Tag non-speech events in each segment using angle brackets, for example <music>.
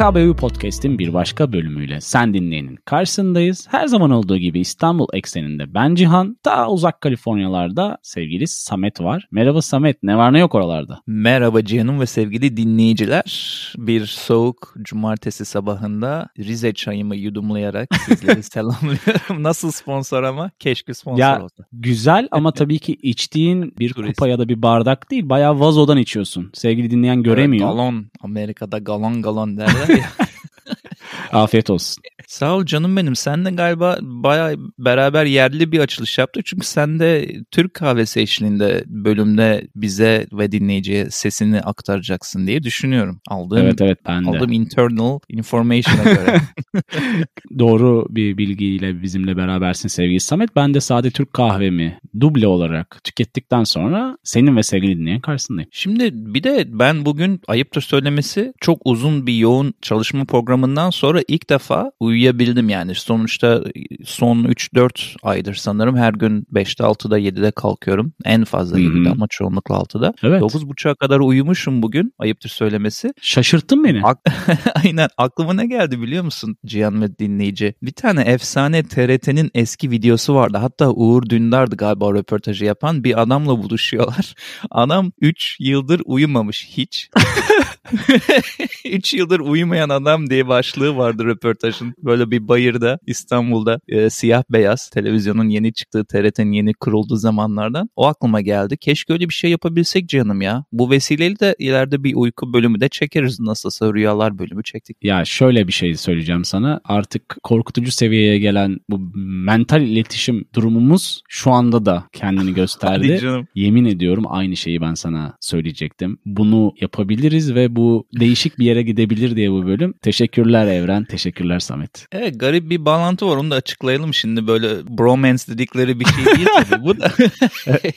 PKBU Podcast'in bir başka bölümüyle sen dinleyenin karşısındayız. Her zaman olduğu gibi İstanbul ekseninde ben Cihan, daha uzak Kaliforniyalarda sevgili Samet var. Merhaba Samet, ne var ne yok oralarda? Merhaba Cihan'ım ve sevgili dinleyiciler. Bir soğuk cumartesi sabahında Rize çayımı yudumlayarak <laughs> sizleri selamlıyorum. Nasıl sponsor ama? Keşke sponsor Ya olsa. güzel ama <laughs> tabii ki içtiğin bir Turist. kupa ya da bir bardak değil, bayağı vazodan içiyorsun. Sevgili dinleyen göremiyor. Galon. Amerika'da galon galon derler ya. Afiyet olsun. Sağ ol canım benim. Sen de galiba baya beraber yerli bir açılış yaptık. Çünkü sen de Türk kahvesi eşliğinde bölümde bize ve dinleyiciye sesini aktaracaksın diye düşünüyorum. Aldığım, Evet evet ben de. aldığım internal information'a göre. <laughs> <laughs> Doğru bir bilgiyle bizimle berabersin sevgili Samet. Ben de sade Türk kahvemi duble olarak tükettikten sonra senin ve sevgili dinleyen karşısındayım. Şimdi bir de ben bugün ayıptır söylemesi çok uzun bir yoğun çalışma programından sonra ilk defa uyuyabildim yani. Sonuçta son 3-4 aydır sanırım her gün 5'te 6'da 7'de kalkıyorum. En fazla Hı hı. 7'de ama çoğunlukla 6'da. Evet. 9.30'a kadar uyumuşum bugün ayıptır söylemesi. Şaşırttın beni. Ak- <laughs> Aynen aklıma ne geldi biliyor musun Cihan ve dinleyici? Bir tane efsane TRT'nin eski videosu vardı. Hatta Uğur Dündar'dı galiba röportajı yapan. Bir adamla buluşuyorlar. <laughs> Adam 3 yıldır uyumamış hiç. <laughs> 3 yıldır uyumayan adam diye başlığı vardı röportajın. Böyle bir bayırda İstanbul'da e, siyah beyaz televizyonun yeni çıktığı TRT'nin yeni kurulduğu zamanlardan. O aklıma geldi. Keşke öyle bir şey yapabilsek canım ya. Bu vesileyle de ileride bir uyku bölümü de çekeriz. Nasılsa rüyalar bölümü çektik. Ya şöyle bir şey söyleyeceğim sana. Artık korkutucu seviyeye gelen bu mental iletişim durumumuz şu anda da kendini <laughs> gösterdi. Hadi canım. Yemin ediyorum aynı şeyi ben sana söyleyecektim. Bunu yapabiliriz ve bu değişik bir yere gidebilir diye bu bölüm. Teşekkürler Evren, teşekkürler Samet. Evet garip bir bağlantı var onu da açıklayalım şimdi böyle bromance dedikleri bir şey değil tabii bu da.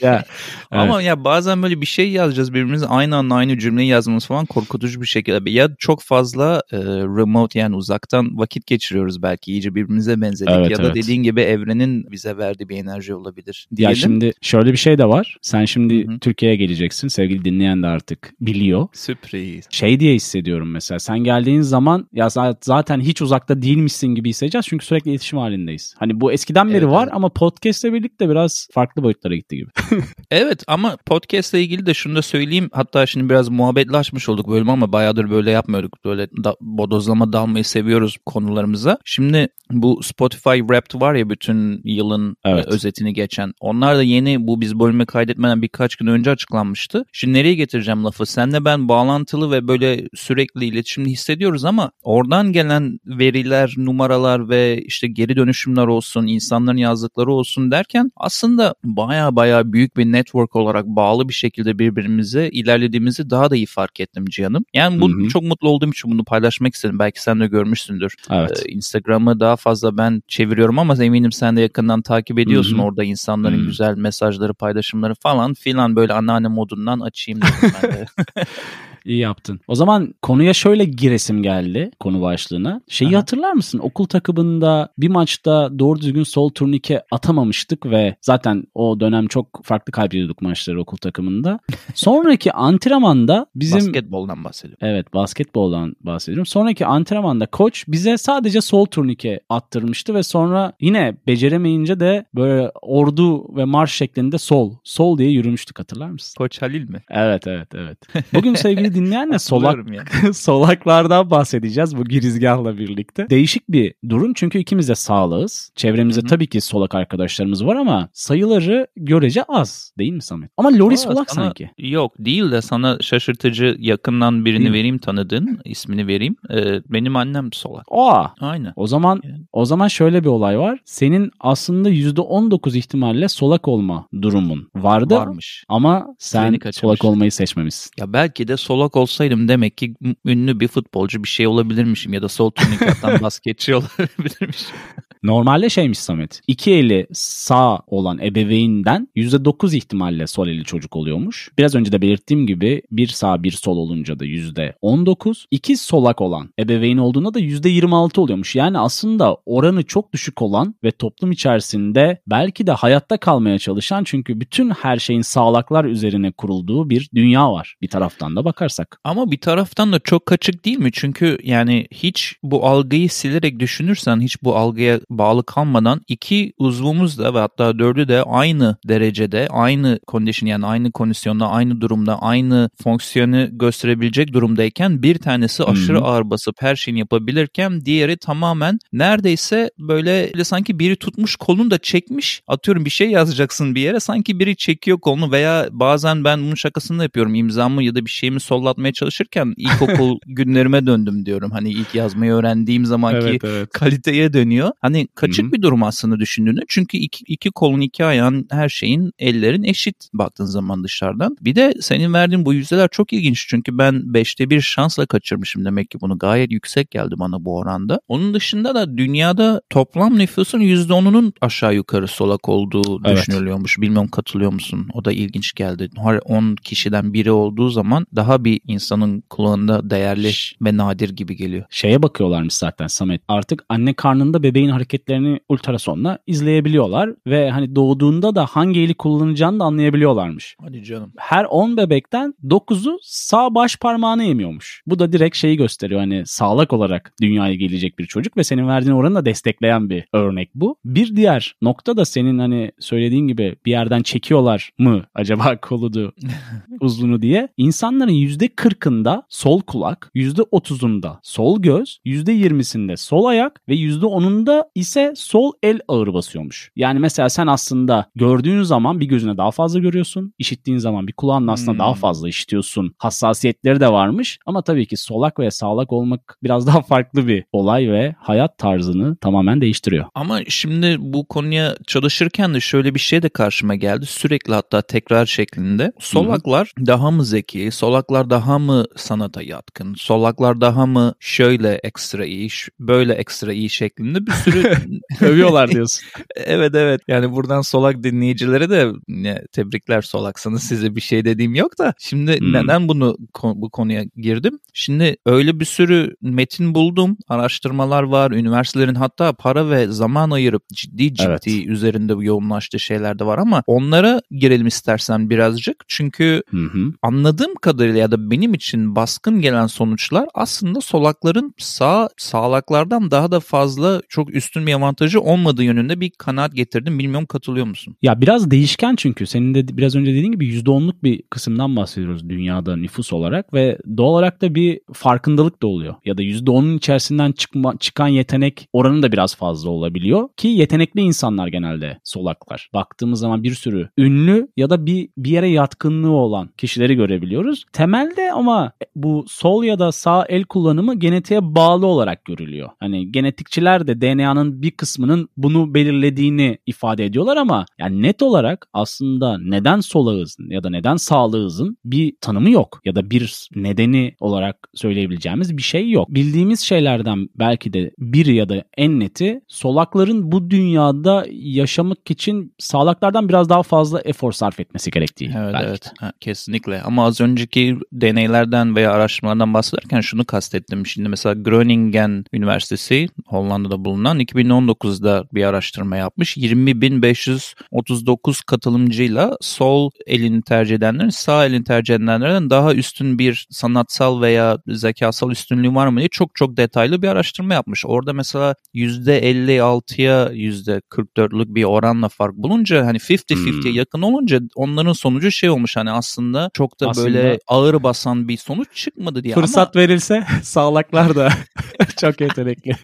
<laughs> ya, <laughs> Ama ya bazen böyle bir şey yazacağız birbirimize aynı anda aynı cümleyi yazmamız falan korkutucu bir şekilde. Ya çok fazla e, remote yani uzaktan vakit geçiriyoruz belki iyice birbirimize benzedik Evet, ya da evet. dediğin gibi evrenin bize verdiği bir enerji olabilir. Ya Diyelim. şimdi şöyle bir şey de var. Sen şimdi Hı hı. Türkiye'ye geleceksin. Sevgili dinleyen de artık biliyor. Sürpriz. Şey diye hissediyorum mesela. Sen geldiğin zaman ya za- zaten hiç uzakta değilmişsin gibi hissedeceğiz. Çünkü sürekli iletişim halindeyiz. Hani bu eskiden beri Evet, var evet. ama podcast'le birlikte biraz farklı boyutlara gitti gibi. <laughs> Evet ama podcast ile ilgili de şunu da söyleyeyim. Hatta şimdi biraz muhabbetlaşmış olduk bölüm ama bayağıdır böyle yapmıyorduk. Böyle da, bodozlama dalmayı seviyoruz konularımıza. Şimdi bu Spotify Wrapped var ya bütün yılın Evet. e, özetini geçen. Onlar da yeni bu biz bölümü kaydetmeden birkaç gün önce açıklanmıştı. Şimdi nereye getireceğim lafı? Senle ben bağlantılı ve böyle sürekli iletişimde hissediyoruz ama oradan gelen veriler, numaralar ve işte geri dönüşümler olsun, insanların yazdıkları olsun derken aslında baya baya büyük bir network olarak bağlı bir şekilde birbirimize ilerlediğimizi daha da iyi fark ettim Cihan'ım. Yani bu Hı hı. çok mutlu olduğum için bunu paylaşmak istedim. Belki sen de görmüşsündür. Evet. Ee, Instagram'ı daha fazla ben çeviriyorum ama eminim sen de yakından takip ediyorsun Hı hı. orada insanların Hı. güzel mesajları, paylaşımları falan filan böyle anneanne modundan açayım dedim ben de. <laughs> İyi yaptın. O zaman konuya şöyle giresim geldi konu başlığına. Şeyi Aha. hatırlar mısın? Okul takımında bir maçta doğru düzgün sol turnike atamamıştık ve zaten o dönem çok farklı kaybediyorduk maçları okul takımında. <laughs> Sonraki antrenmanda bizim Basketboldan bahsediyorum. Evet basketboldan bahsediyorum. Sonraki antrenmanda koç bize sadece sol turnike attırmıştı ve sonra yine beceremeyince de böyle ordu ve marş şeklinde sol, sol diye yürümüştük hatırlar mısın? Koç Halil mi? Evet evet evet. Bugün sevgili <laughs> dinleyenle solak Hatırlıyorum ya. <laughs> solaklardan bahsedeceğiz bu girizgahla birlikte. Değişik bir durum çünkü ikimiz de sağlığız. Çevremizde Hı hı. tabii ki solak arkadaşlarımız var ama sayıları görece az değil mi Samet? Ama Loris solak sana- sanki. Yok değil de sana şaşırtıcı yakından birini Değil mi? vereyim tanıdığın ismini vereyim. Ee, benim annem solak. Aa Aynen. O zaman Yani. o zaman şöyle bir olay var. Senin aslında %19 ihtimalle solak olma durumun vardı. Varmış. Ama sen solak olmayı seçmemişsin. Ya belki de solak olsaydım demek ki ünlü bir futbolcu bir şey olabilirmişim ya da sol turnike atan <laughs> basketçi olabilirmişim. Normalde şeymiş Samet. İki eli sağ olan ebeveynden %9 ihtimalle sol eli çocuk oluyormuş. Biraz önce de belirttiğim gibi bir sağ bir sol olunca da %19. İki solak olan ebeveyn olduğunda da %26 oluyormuş. Yani aslında oranı çok düşük olan ve toplum içerisinde belki de hayatta kalmaya çalışan çünkü bütün her şeyin sağlaklar üzerine kurulduğu bir dünya var bir taraftan da bakarsak. Ama bir taraftan da çok kaçık değil mi? Çünkü yani hiç bu algıyı silerek düşünürsen hiç bu algıya bağlı kalmadan iki uzvumuz da ve hatta dördü de aynı derecede, aynı kondisyon yani aynı kondisyonda, aynı durumda, aynı fonksiyonu gösterebilecek durumdayken bir tanesi aşırı hmm. ağır basıp her şeyini yapabilirken diğeri tamamen neredeyse böyle sanki biri tutmuş kolunu da çekmiş. Atıyorum bir şey yazacaksın bir yere sanki biri çekiyor kolunu veya bazen ben bunun şakasını yapıyorum imzamı ya da bir şeyimi sollatmaya çalışırken <laughs> ilkokul günlerime döndüm diyorum. Hani ilk yazmayı öğrendiğim zamanki evet, evet. kaliteye dönüyor. Hani kaçık Hı-hı. bir durum aslında düşündüğünde. Çünkü iki, iki kolun, iki ayağın, her şeyin, ellerin eşit baktığın zaman dışarıdan. Bir de senin verdiğin bu yüzdeler çok ilginç. Çünkü ben beşte bir şansla kaçırmışım demek ki bunu. Gayet yüksek geldi bana bu oranda. Onun dışında da dünyada toplam nüfusun yüzde onunun aşağı yukarı solak olduğu evet. düşünülüyormuş. Bilmiyorum katılıyor musun? O da ilginç geldi. Her 10 kişiden biri olduğu zaman daha bir insanın kulağında değerli ve nadir gibi geliyor. Şeye bakıyorlarmış zaten Samet. Artık anne karnında bebeğin hareketlerini ultrasonla izleyebiliyorlar ve hani doğduğunda da hangi eli kullanacağını da anlayabiliyorlarmış. Hadi canım. Her 10 bebekten 9'u sağ baş parmağını yemiyormuş. Bu da direkt şeyi gösteriyor hani sağlık olarak dünyaya gelecek bir çocuk ve senin verdiğin oranı da destekleyen bir örnek bu. Bir diğer nokta da senin hani söylediğin gibi bir yerden çekiyorlar mı acaba <laughs> koludu <laughs> uzunu diye. İnsanların %40'ında sol kulak, %30'unda sol göz, %20'sinde sol ayak ve %10'unda ise sol el ağır basıyormuş. Yani mesela sen aslında gördüğün zaman bir gözüne daha fazla görüyorsun. işittiğin zaman bir kulağın aslında hmm. daha fazla işitiyorsun. Hassasiyetleri de varmış. Ama tabii ki solak ve sağlak olmak <laughs> biraz daha farklı bir olay ve hayat tarzını tamamen değiştiriyor. Ama şimdi bu konuya çalışırken de şöyle bir şey de karşıma geldi. Sürekli hatta tekrar şeklinde. Solaklar Hı-hı. daha mı zeki? Solaklar daha mı sanata yatkın? Solaklar daha mı şöyle ekstra iyi, böyle ekstra iyi şeklinde bir sürü <laughs> <laughs> övüyorlar diyorsun. <laughs> evet evet. Yani buradan solak dinleyicilere de ne, tebrikler solaksanız size bir şey dediğim yok da şimdi hmm. neden bunu bu konuya girdim? Şimdi öyle bir sürü metin buldum. Araştırmalar var. Üniversitelerin hatta para ve zaman ayırıp ciddi ciddi evet. üzerinde yoğunlaştığı şeyler de var ama onlara girelim istersen birazcık. Çünkü hı hı. anladığım kadarıyla ya da benim için baskın gelen sonuçlar aslında solakların sağ sağlaklardan daha da fazla çok üstün bir avantajı olmadığı yönünde bir kanaat getirdim. Bilmiyorum katılıyor musun? Ya biraz değişken çünkü senin de biraz önce dediğin gibi %10'luk bir kısımdan bahsediyoruz dünyada nüfus olarak ve doğal olarak da bir farkındalık da oluyor. Ya da %10'un içerisinden çıkma, çıkan yetenek oranı da biraz fazla olabiliyor ki yetenekli insanlar genelde solaklar. Baktığımız zaman bir sürü ünlü ya da bir bir yere yatkınlığı olan kişileri görebiliyoruz. Temelde ama bu sol ya da sağ el kullanımı genetiğe bağlı olarak görülüyor. Hani genetikçiler de DNA'nın bir kısmının bunu belirlediğini ifade ediyorlar ama yani net olarak aslında neden solağız ya da neden sağlığızın bir tanımı yok ya da bir nedeni olarak söyleyebileceğimiz bir şey yok. Bildiğimiz şeylerden belki de bir ya da en neti solakların bu dünyada yaşamak için sağlaklardan biraz daha fazla efor sarf etmesi gerektiği. Evet belki. evet ha, kesinlikle ama az önceki deneylerden veya araştırmalardan bahsederken şunu kastettim. Şimdi mesela Groningen Üniversitesi Hollanda'da bulunan 2019'da bir araştırma yapmış. 20.539 katılımcıyla sol elini tercih edenlerin sağ elini tercih edenlerden daha üstün bir sanatsal veya zekasal üstünlüğü var mı diye çok çok detaylı bir araştırma yapmış. Orada mesela %56'ya %44'lük bir oranla fark bulunca hani 50-50'ye hmm. yakın olunca onların sonucu şey olmuş hani aslında çok da aslında, böyle ağır basan bir sonuç çıkmadı diye. Fırsat ama... verilse <laughs> sağlaklar da <laughs> çok yetenekli. <laughs>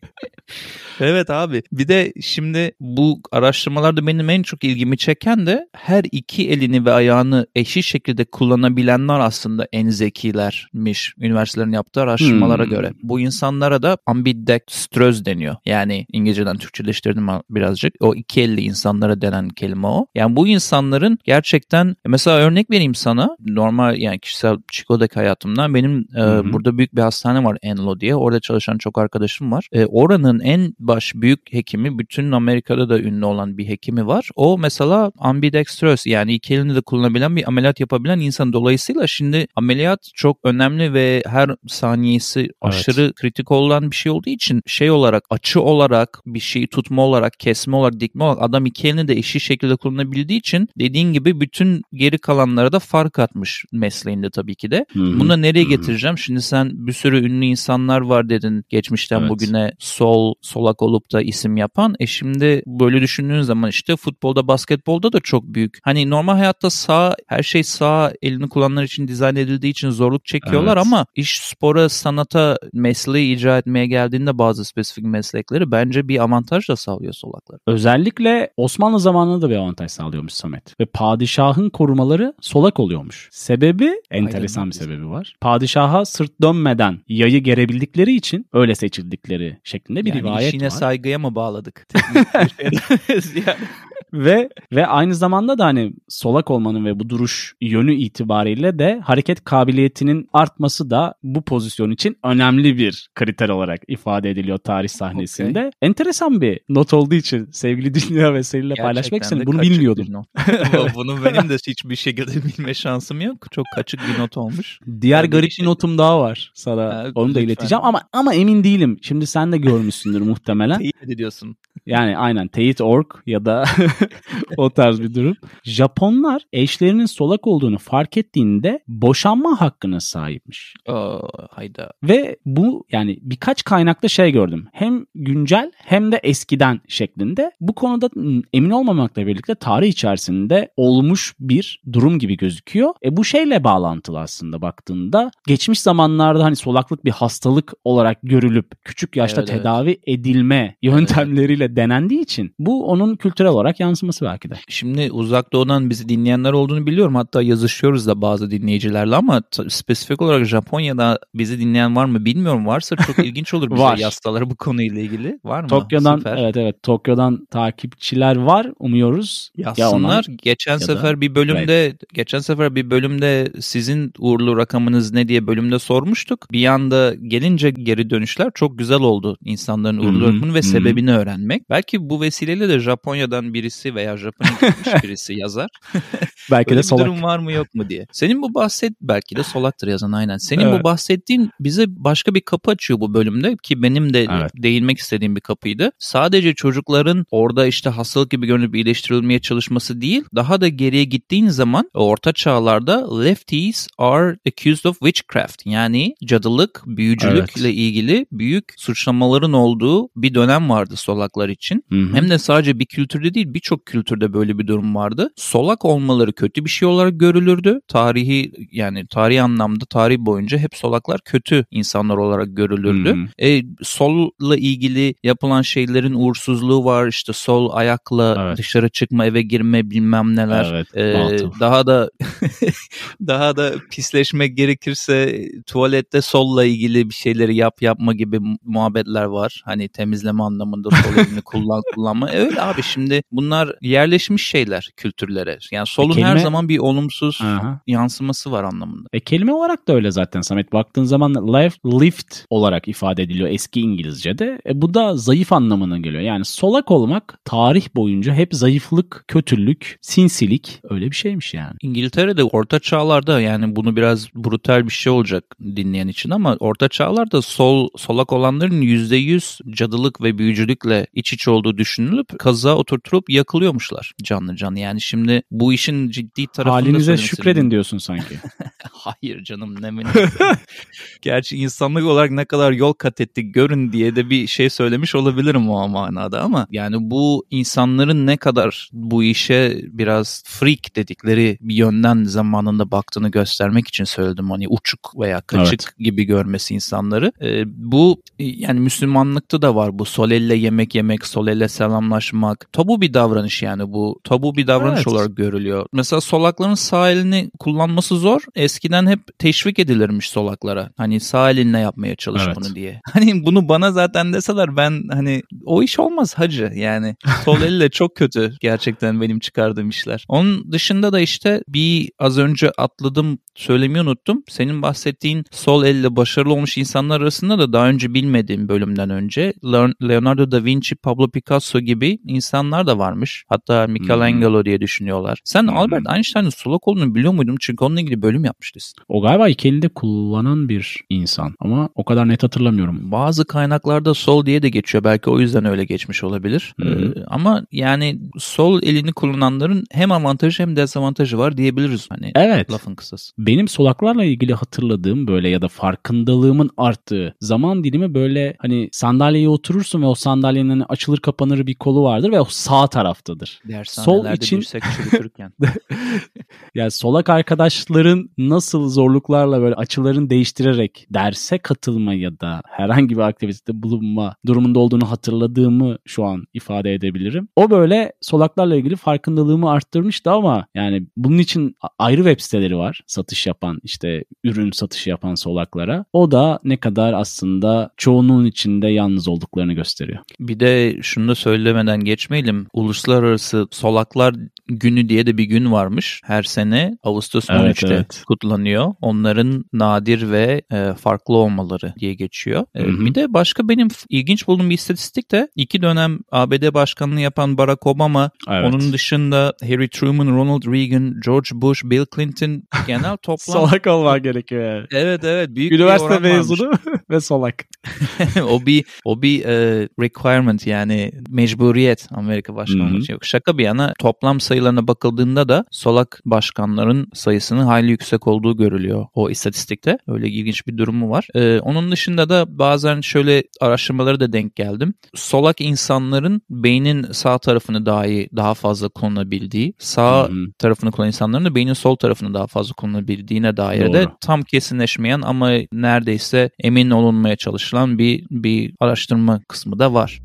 Evet abi. Bir de şimdi bu araştırmalarda benim en çok ilgimi çeken de her iki elini ve ayağını eşit şekilde kullanabilenler aslında en zekilermiş üniversitelerin yaptığı araştırmalara hmm. göre. Bu insanlara da ambidextröz deniyor. Yani İngilizceden Türkçeleştirdim birazcık. O iki elli insanlara denen kelime o. Yani bu insanların gerçekten mesela örnek vereyim sana. Normal yani kişisel Chico'daki hayatımdan benim e, burada büyük bir hastane var Enlo diye. Orada çalışan çok arkadaşım var. E, oranın en baş büyük büyük hekimi bütün Amerika'da da ünlü olan bir hekimi var. O mesela ambidextrous yani iki elini de kullanabilen bir ameliyat yapabilen insan. Dolayısıyla şimdi ameliyat çok önemli ve her saniyesi aşırı kritik olan bir şey olduğu için şey olarak açı olarak bir şeyi tutma olarak kesme olarak dikme olarak adam iki elini de eşit şekilde kullanabildiği için dediğin gibi bütün geri kalanlara da fark atmış mesleğinde tabii ki de. Hı-hı. Bunu da nereye getireceğim? Şimdi sen bir sürü ünlü insanlar var dedin geçmişten evet. bugüne sol solak olup da isim yapan. E şimdi böyle düşündüğün zaman işte futbolda basketbolda da çok büyük. Hani normal hayatta sağ her şey sağ elini kullananlar için dizayn edildiği için zorluk çekiyorlar evet. ama iş spora sanata mesleği icra etmeye geldiğinde bazı spesifik meslekleri bence bir avantaj da sağlıyor solaklar. Özellikle Osmanlı zamanında da bir avantaj sağlıyormuş Samet. Ve padişahın korumaları solak oluyormuş. Sebebi enteresan Aynen. bir sebebi var. Padişaha sırt dönmeden yayı gerebildikleri için öyle seçildikleri şeklinde bir yani rivayet var. Saygıya mı bağladık? <laughs> <laughs> <laughs> ve ve aynı zamanda da hani solak olmanın ve bu duruş yönü itibariyle de hareket kabiliyetinin artması da bu pozisyon için önemli bir kriter olarak ifade ediliyor tarih sahnesinde. Okay. Enteresan bir not olduğu için sevgili <laughs> dünya ve seninle paylaşmak istedim. Bunu bilmiyordum. <laughs> Bunu benim de hiçbir şekilde bilme şansım yok. Çok kaçık bir not olmuş. Diğer yani garip bir şey... notum daha var sana. Ha, Onu da ileteceğim ama ama emin değilim. Şimdi sen de görmüşsündür muhtemelen. Teyit ediyorsun. Yani aynen teyit.org ya da <laughs> <laughs> o tarz bir durum. Japonlar eşlerinin solak olduğunu fark ettiğinde boşanma hakkına sahipmiş. Oo, hayda. Ve bu yani birkaç kaynakta şey gördüm. Hem güncel hem de eskiden şeklinde. Bu konuda emin olmamakla birlikte tarih içerisinde olmuş bir durum gibi gözüküyor. E bu şeyle bağlantılı aslında baktığında. Geçmiş zamanlarda hani solaklık bir hastalık olarak görülüp küçük yaşta evet, tedavi evet. edilme yöntemleriyle evet. denendiği için bu onun kültürel olarak yansıması belki de. Şimdi uzak doğudan bizi dinleyenler olduğunu biliyorum. Hatta yazışıyoruz da bazı dinleyicilerle ama spesifik olarak Japonya'da bizi dinleyen var mı bilmiyorum. Varsa çok <laughs> ilginç olur bize yazsaları bu konuyla ilgili. Var mı? Tokyo'dan Süper. evet evet Tokyo'dan takipçiler var umuyoruz. Yazsınlar. Ya geçen sefer bir bölümde right. geçen sefer bir bölümde sizin uğurlu rakamınız ne diye bölümde sormuştuk. Bir anda gelince geri dönüşler çok güzel oldu. insanların uğurlu rakamını ve sebebini öğrenmek. Belki bu vesileyle de Japonya'dan birisi veya Japonya'ya gitmiş <laughs> birisi yazar. belki de solak. durum var mı yok mu diye. Senin bu bahset belki de solaktır yazan aynen. Senin evet. bu bahsettiğin bize başka bir kapı açıyor bu bölümde ki benim de evet. değinmek istediğim bir kapıydı. Sadece çocukların orada işte hastalık gibi görünüp iyileştirilmeye çalışması değil, daha da geriye gittiğin zaman orta çağlarda lefties are accused of witchcraft yani cadılık, büyücülükle evet. ilgili büyük suçlamaların olduğu bir dönem vardı solaklar için. Hı-hı. Hem de sadece bir kültürde değil birçok kültürde böyle bir durum vardı. Solak olmaları kötü bir şey olarak görülürdü. Tarihi yani tarihi anlamda tarih boyunca hep solaklar kötü insanlar olarak görülürdü. Hmm. E, solla ilgili yapılan şeylerin uğursuzluğu var. İşte sol ayakla evet. dışarı çıkma, eve girme bilmem neler. Evet, ee, daha da <laughs> daha da pisleşmek gerekirse tuvalette solla ilgili bir şeyleri yap yapma gibi muhabbetler var. Hani temizleme anlamında sol elini <laughs> kullan kullanma. E, öyle abi şimdi bunlar yerleşmiş şeyler kültürlere. Yani solun e, kelime... her zaman bir olumsuz Aha. yansıması var anlamında. E kelime olarak da öyle zaten Samet. Baktığın zaman left, lift olarak ifade ediliyor eski İngilizce'de. E bu da zayıf anlamına geliyor. Yani solak olmak tarih boyunca hep zayıflık, kötülük, sinsilik öyle bir şeymiş yani. İngiltere'de orta çağlarda yani bunu biraz brutal bir şey olacak dinleyen için ama orta çağlarda sol solak olanların %100 cadılık ve büyücülükle iç içe olduğu düşünülüp kazığa oturtulup yakılıyormuşlar canlı canlı. Yani şimdi bu işin ciddi tarafını Halinize şükredin diyorsun sanki. <laughs> Hayır canım ne <laughs> Gerçi insanlık olarak ne kadar yol kat ettik görün diye de bir şey söylemiş olabilirim o manada ama yani bu insanların ne kadar bu işe biraz freak dedikleri bir yönden zamanında baktığını göstermek için söyledim. Hani uçuk veya kaçık evet. gibi görmesi insanları. Ee, bu yani Müslümanlıkta da var bu sol elle yemek yemek, sol elle selamlaşmak. Tabu bir davranış yani bu. Tabu bir davranış evet. olarak görülüyor. Mesela solakların sağ elini kullanması zor. Eskiden hep teşvik edilirmiş solaklara. Hani sağ elinle yapmaya çalış evet. bunu diye. <laughs> Hani bunu bana zaten deseler ben hani o iş olmaz hacı yani. <laughs> Sol elle çok kötü gerçekten benim çıkardığım işler. Onun dışında da işte bir az önce atladım söylemeyi unuttum. Senin bahsettiğin sol elle başarılı olmuş insanlar arasında da daha önce bilmediğim bölümden önce Leonardo da Vinci, Pablo Picasso gibi insanlar da varmış. Hatta Michelangelo hmm. diye düşünüyorlar. Sen hmm. Albert Einstein'ın solak olduğunu biliyor muydun? Çünkü onunla ilgili bölüm yapmıştınız. O galiba iki elinde kullanan bir insan ama o kadar net hatırlamıyorum. Bazı kaynaklarda sol diye de geçiyor. Belki o yüzden öyle geçmiş olabilir. Ee, ama yani sol elini kullananların hem avantajı hem dezavantajı var diyebiliriz. Hani evet. lafın kısası. Benim solaklarla ilgili hatırladığım böyle ya da farkındalığımın arttığı zaman dilimi böyle hani sandalyeye oturursun ve o sandalyenin hani açılır kapanır bir kolu vardır ve o sağ taraftadır. Sol için <laughs> <laughs> yani solak arkadaşların nasıl zorluklarla böyle açıların değiştirerek derse katılma ya da herhangi bir aktivitede bulunma durumunda olduğunu hatırladığımı şu an ifade edebilirim. O böyle solaklarla ilgili farkındalığımı arttırmıştı ama yani bunun için ayrı web siteleri var satış yapan işte ürün satışı yapan solaklara. O da ne kadar aslında çoğunun içinde yalnız olduklarını gösteriyor. Bir de şunu da söylemeden geçmeyelim. Uluslararası Solaklar Günü diye de bir gün varmış. Her sene Ağustos 13'te evet, evet. kutlanıyor. Onların nadir ve e, farklı olmaları diye geçiyor. E, bir de başka benim ilginç bulduğum bir istatistik de iki dönem ABD başkanlığı yapan Barack Obama, evet. onun dışında Harry Truman, Ronald Reagan, George Bush, Bill Clinton genel <laughs> toplam... solak olmak gerekiyor yani. Evet evet. Büyük Üniversite mezunu <laughs> ve solak. <laughs> o bir o bir e, requirement yani mecburiyet Amerika başkanlığı için. Yok şaka bir yana toplam sayılarına bakıldığında da solak başkanların sayısının hayli yüksek olduğu görülüyor o istatistikte. Öyle ilginç bir durumu var. E, onun dışında da bazen şöyle araştırmalara da denk geldim. Solak insanların beynin sağ tarafını dahi daha fazla kullanabildiği, sağ Hı-hı. tarafını kullanan insanların da beynin sol tarafını daha fazla kullanabildiğine dair Doğru. de tam kesinleşmeyen ama neredeyse emin olunmaya çalışılan bir bir araştırma kısmı da var.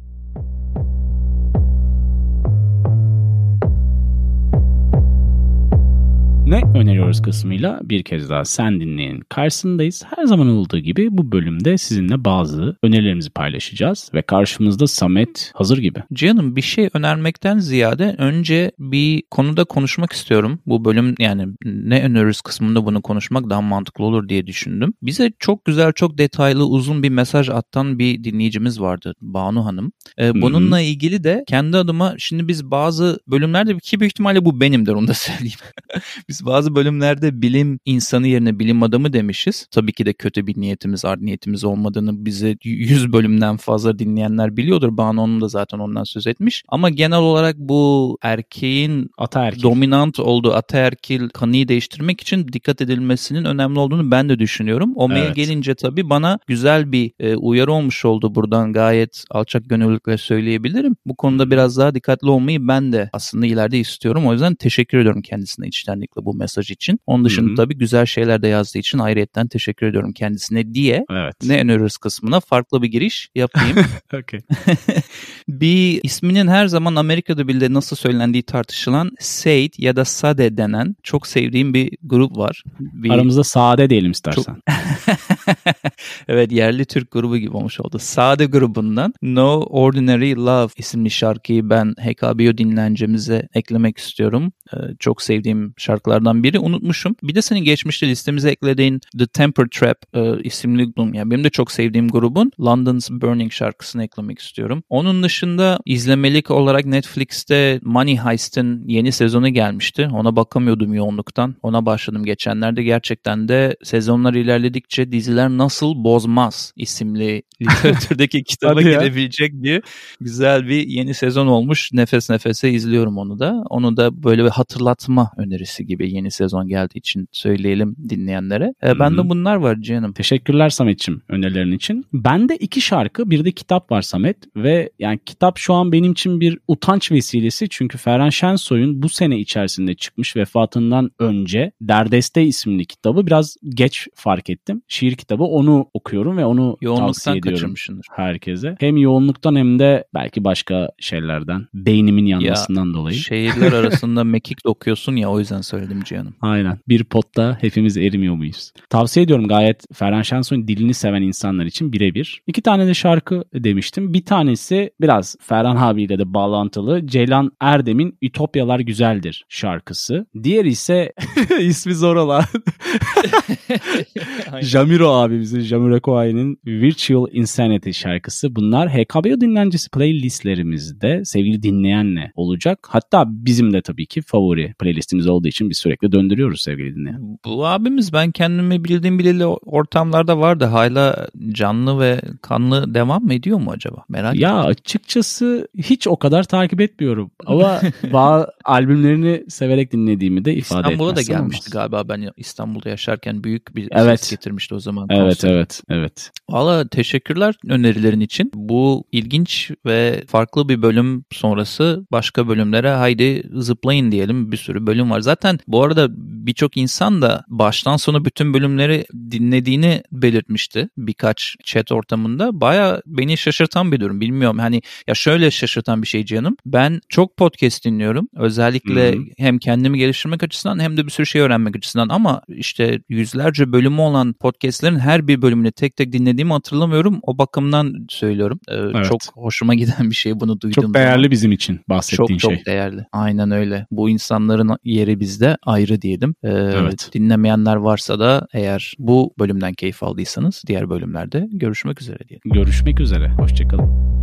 Ne öneriyoruz kısmıyla bir kez daha sen dinleyin karşısındayız. Her zaman olduğu gibi bu bölümde sizinle bazı önerilerimizi paylaşacağız ve karşımızda Samet hazır gibi. Canım bir şey önermekten ziyade önce bir konuda konuşmak istiyorum. Bu bölüm yani ne öneririz kısmında bunu konuşmak daha mantıklı olur diye düşündüm. Bize çok güzel, çok detaylı, uzun bir mesaj attan bir dinleyicimiz vardı Banu Hanım. Ee, bununla hmm. ilgili de kendi adıma şimdi biz bazı bölümlerde ki büyük ihtimalle bu benimdir onu da <laughs> söyleyeyim. Biz bazı bölümlerde bilim insanı yerine bilim adamı demişiz. Tabii ki de kötü bir niyetimiz, art niyetimiz olmadığını bize 100 bölümden fazla dinleyenler biliyordur. Banu onun da zaten ondan söz etmiş. Ama genel olarak bu erkeğin ataerkil. dominant olduğu ataerkil kanıyı değiştirmek için dikkat edilmesinin önemli olduğunu ben de düşünüyorum. O mail evet. gelince tabii bana güzel bir e, uyarı olmuş oldu buradan gayet alçak gönüllülükle söyleyebilirim. Bu konuda biraz daha dikkatli olmayı ben de aslında ileride istiyorum. O yüzden teşekkür ediyorum kendisine içtenlikle bu mesaj için. Onun dışında Hı-hı. tabii güzel şeyler de yazdığı için ayrıyetten teşekkür ediyorum kendisine diye evet. ne öneriyoruz kısmına farklı bir giriş yapayım. <laughs> <laughs> bir isminin her zaman Amerika'da bile nasıl söylendiği tartışılan Said ya da Sade denen çok sevdiğim bir grup var. Bir... Aramızda Sade diyelim istersen. Çok... <laughs> <laughs> evet yerli Türk grubu gibi olmuş oldu. Sade grubundan No Ordinary Love isimli şarkıyı ben HKBO dinlencemize eklemek istiyorum. Ee, çok sevdiğim şarkılardan biri. Unutmuşum. Bir de senin geçmişte listemize eklediğin The Temper Trap e, isimli yani benim de çok sevdiğim grubun London's Burning şarkısını eklemek istiyorum. Onun dışında izlemelik olarak Netflix'te Money Heist'in yeni sezonu gelmişti. Ona bakamıyordum yoğunluktan. Ona başladım geçenlerde. Gerçekten de sezonlar ilerledikçe diziler nasıl bozmaz isimli <laughs> literatürdeki kitaba gelebilecek bir güzel bir yeni sezon olmuş. Nefes nefese izliyorum onu da. Onu da böyle bir hatırlatma önerisi gibi yeni sezon geldiği için söyleyelim dinleyenlere. E, ben de bunlar var canım. Teşekkürler Samet'ciğim önerilerin için. Bende iki şarkı bir de kitap var Samet ve yani kitap şu an benim için bir utanç vesilesi çünkü Ferhan Şensoy'un bu sene içerisinde çıkmış vefatından önce Derdeste isimli kitabı biraz geç fark ettim. Şiir kitabı onu okuyorum ve onu tavsiye ediyorum herkese. Hem yoğunluktan hem de belki başka şeylerden. Beynimin yanmasından dolayı. Şehirler <laughs> arasında mekik okuyorsun ya o yüzden söyledim Cihan'ım. Aynen. Bir potta hepimiz erimiyor muyuz? Tavsiye ediyorum gayet Ferhan Şensoy'un dilini seven insanlar için birebir. İki tane de şarkı demiştim. Bir tanesi biraz Ferhan abiyle de bağlantılı. Ceylan Erdem'in Ütopyalar Güzeldir şarkısı. Diğeri ise <laughs> ismi zor olan <laughs> Jamiro abimizin, Jamiro Koai'nin Virtual Insanity şarkısı. Bunlar HKBO dinlencesi playlistlerimizde sevgili dinleyenle olacak. Hatta bizim de tabii ki favori playlistimiz olduğu için biz sürekli döndürüyoruz sevgili dinleyen. Bu abimiz ben kendimi bildiğim bileli ortamlarda vardı. Hala canlı ve kanlı devam mı ediyor mu acaba? Merak Ya açıkçası hiç o kadar takip etmiyorum ama <laughs> bazı albümlerini severek dinlediğimi de ifade İstanbul'a da gelmişti olmaz. galiba ben İstanbul'da yaşarken büyük bir Evet. ses getirmişti o zaman. Evet konser. evet evet. Valla teşekkürler önerilerin için. Bu ilginç ve farklı bir bölüm sonrası başka bölümlere haydi zıplayın diyelim. Bir sürü bölüm var. Zaten bu arada birçok insan da baştan sona bütün bölümleri dinlediğini belirtmişti birkaç chat ortamında. Baya beni şaşırtan bir durum. Bilmiyorum hani ya şöyle şaşırtan bir şey canım. Ben çok podcast dinliyorum. Özellikle Hı hı. hem kendimi geliştirmek açısından hem de bir sürü şey öğrenmek açısından ama işte yüzlerce bölümü olan podcastlerin her bir bölümünü tek tek dinlediğimi hatırlamıyorum. O bakımdan söylüyorum. Ee, Çok hoşuma giden bir şey bunu duyduğum Çok değerli zaman. bizim için bahsettiğin Çok şey. çok değerli. Aynen öyle. Bu insanların yeri bizde ayrı diyelim. Ee, Evet. Dinlemeyenler varsa da eğer bu bölümden keyif aldıysanız diğer bölümlerde görüşmek üzere diyelim. Görüşmek üzere. Hoşçakalın.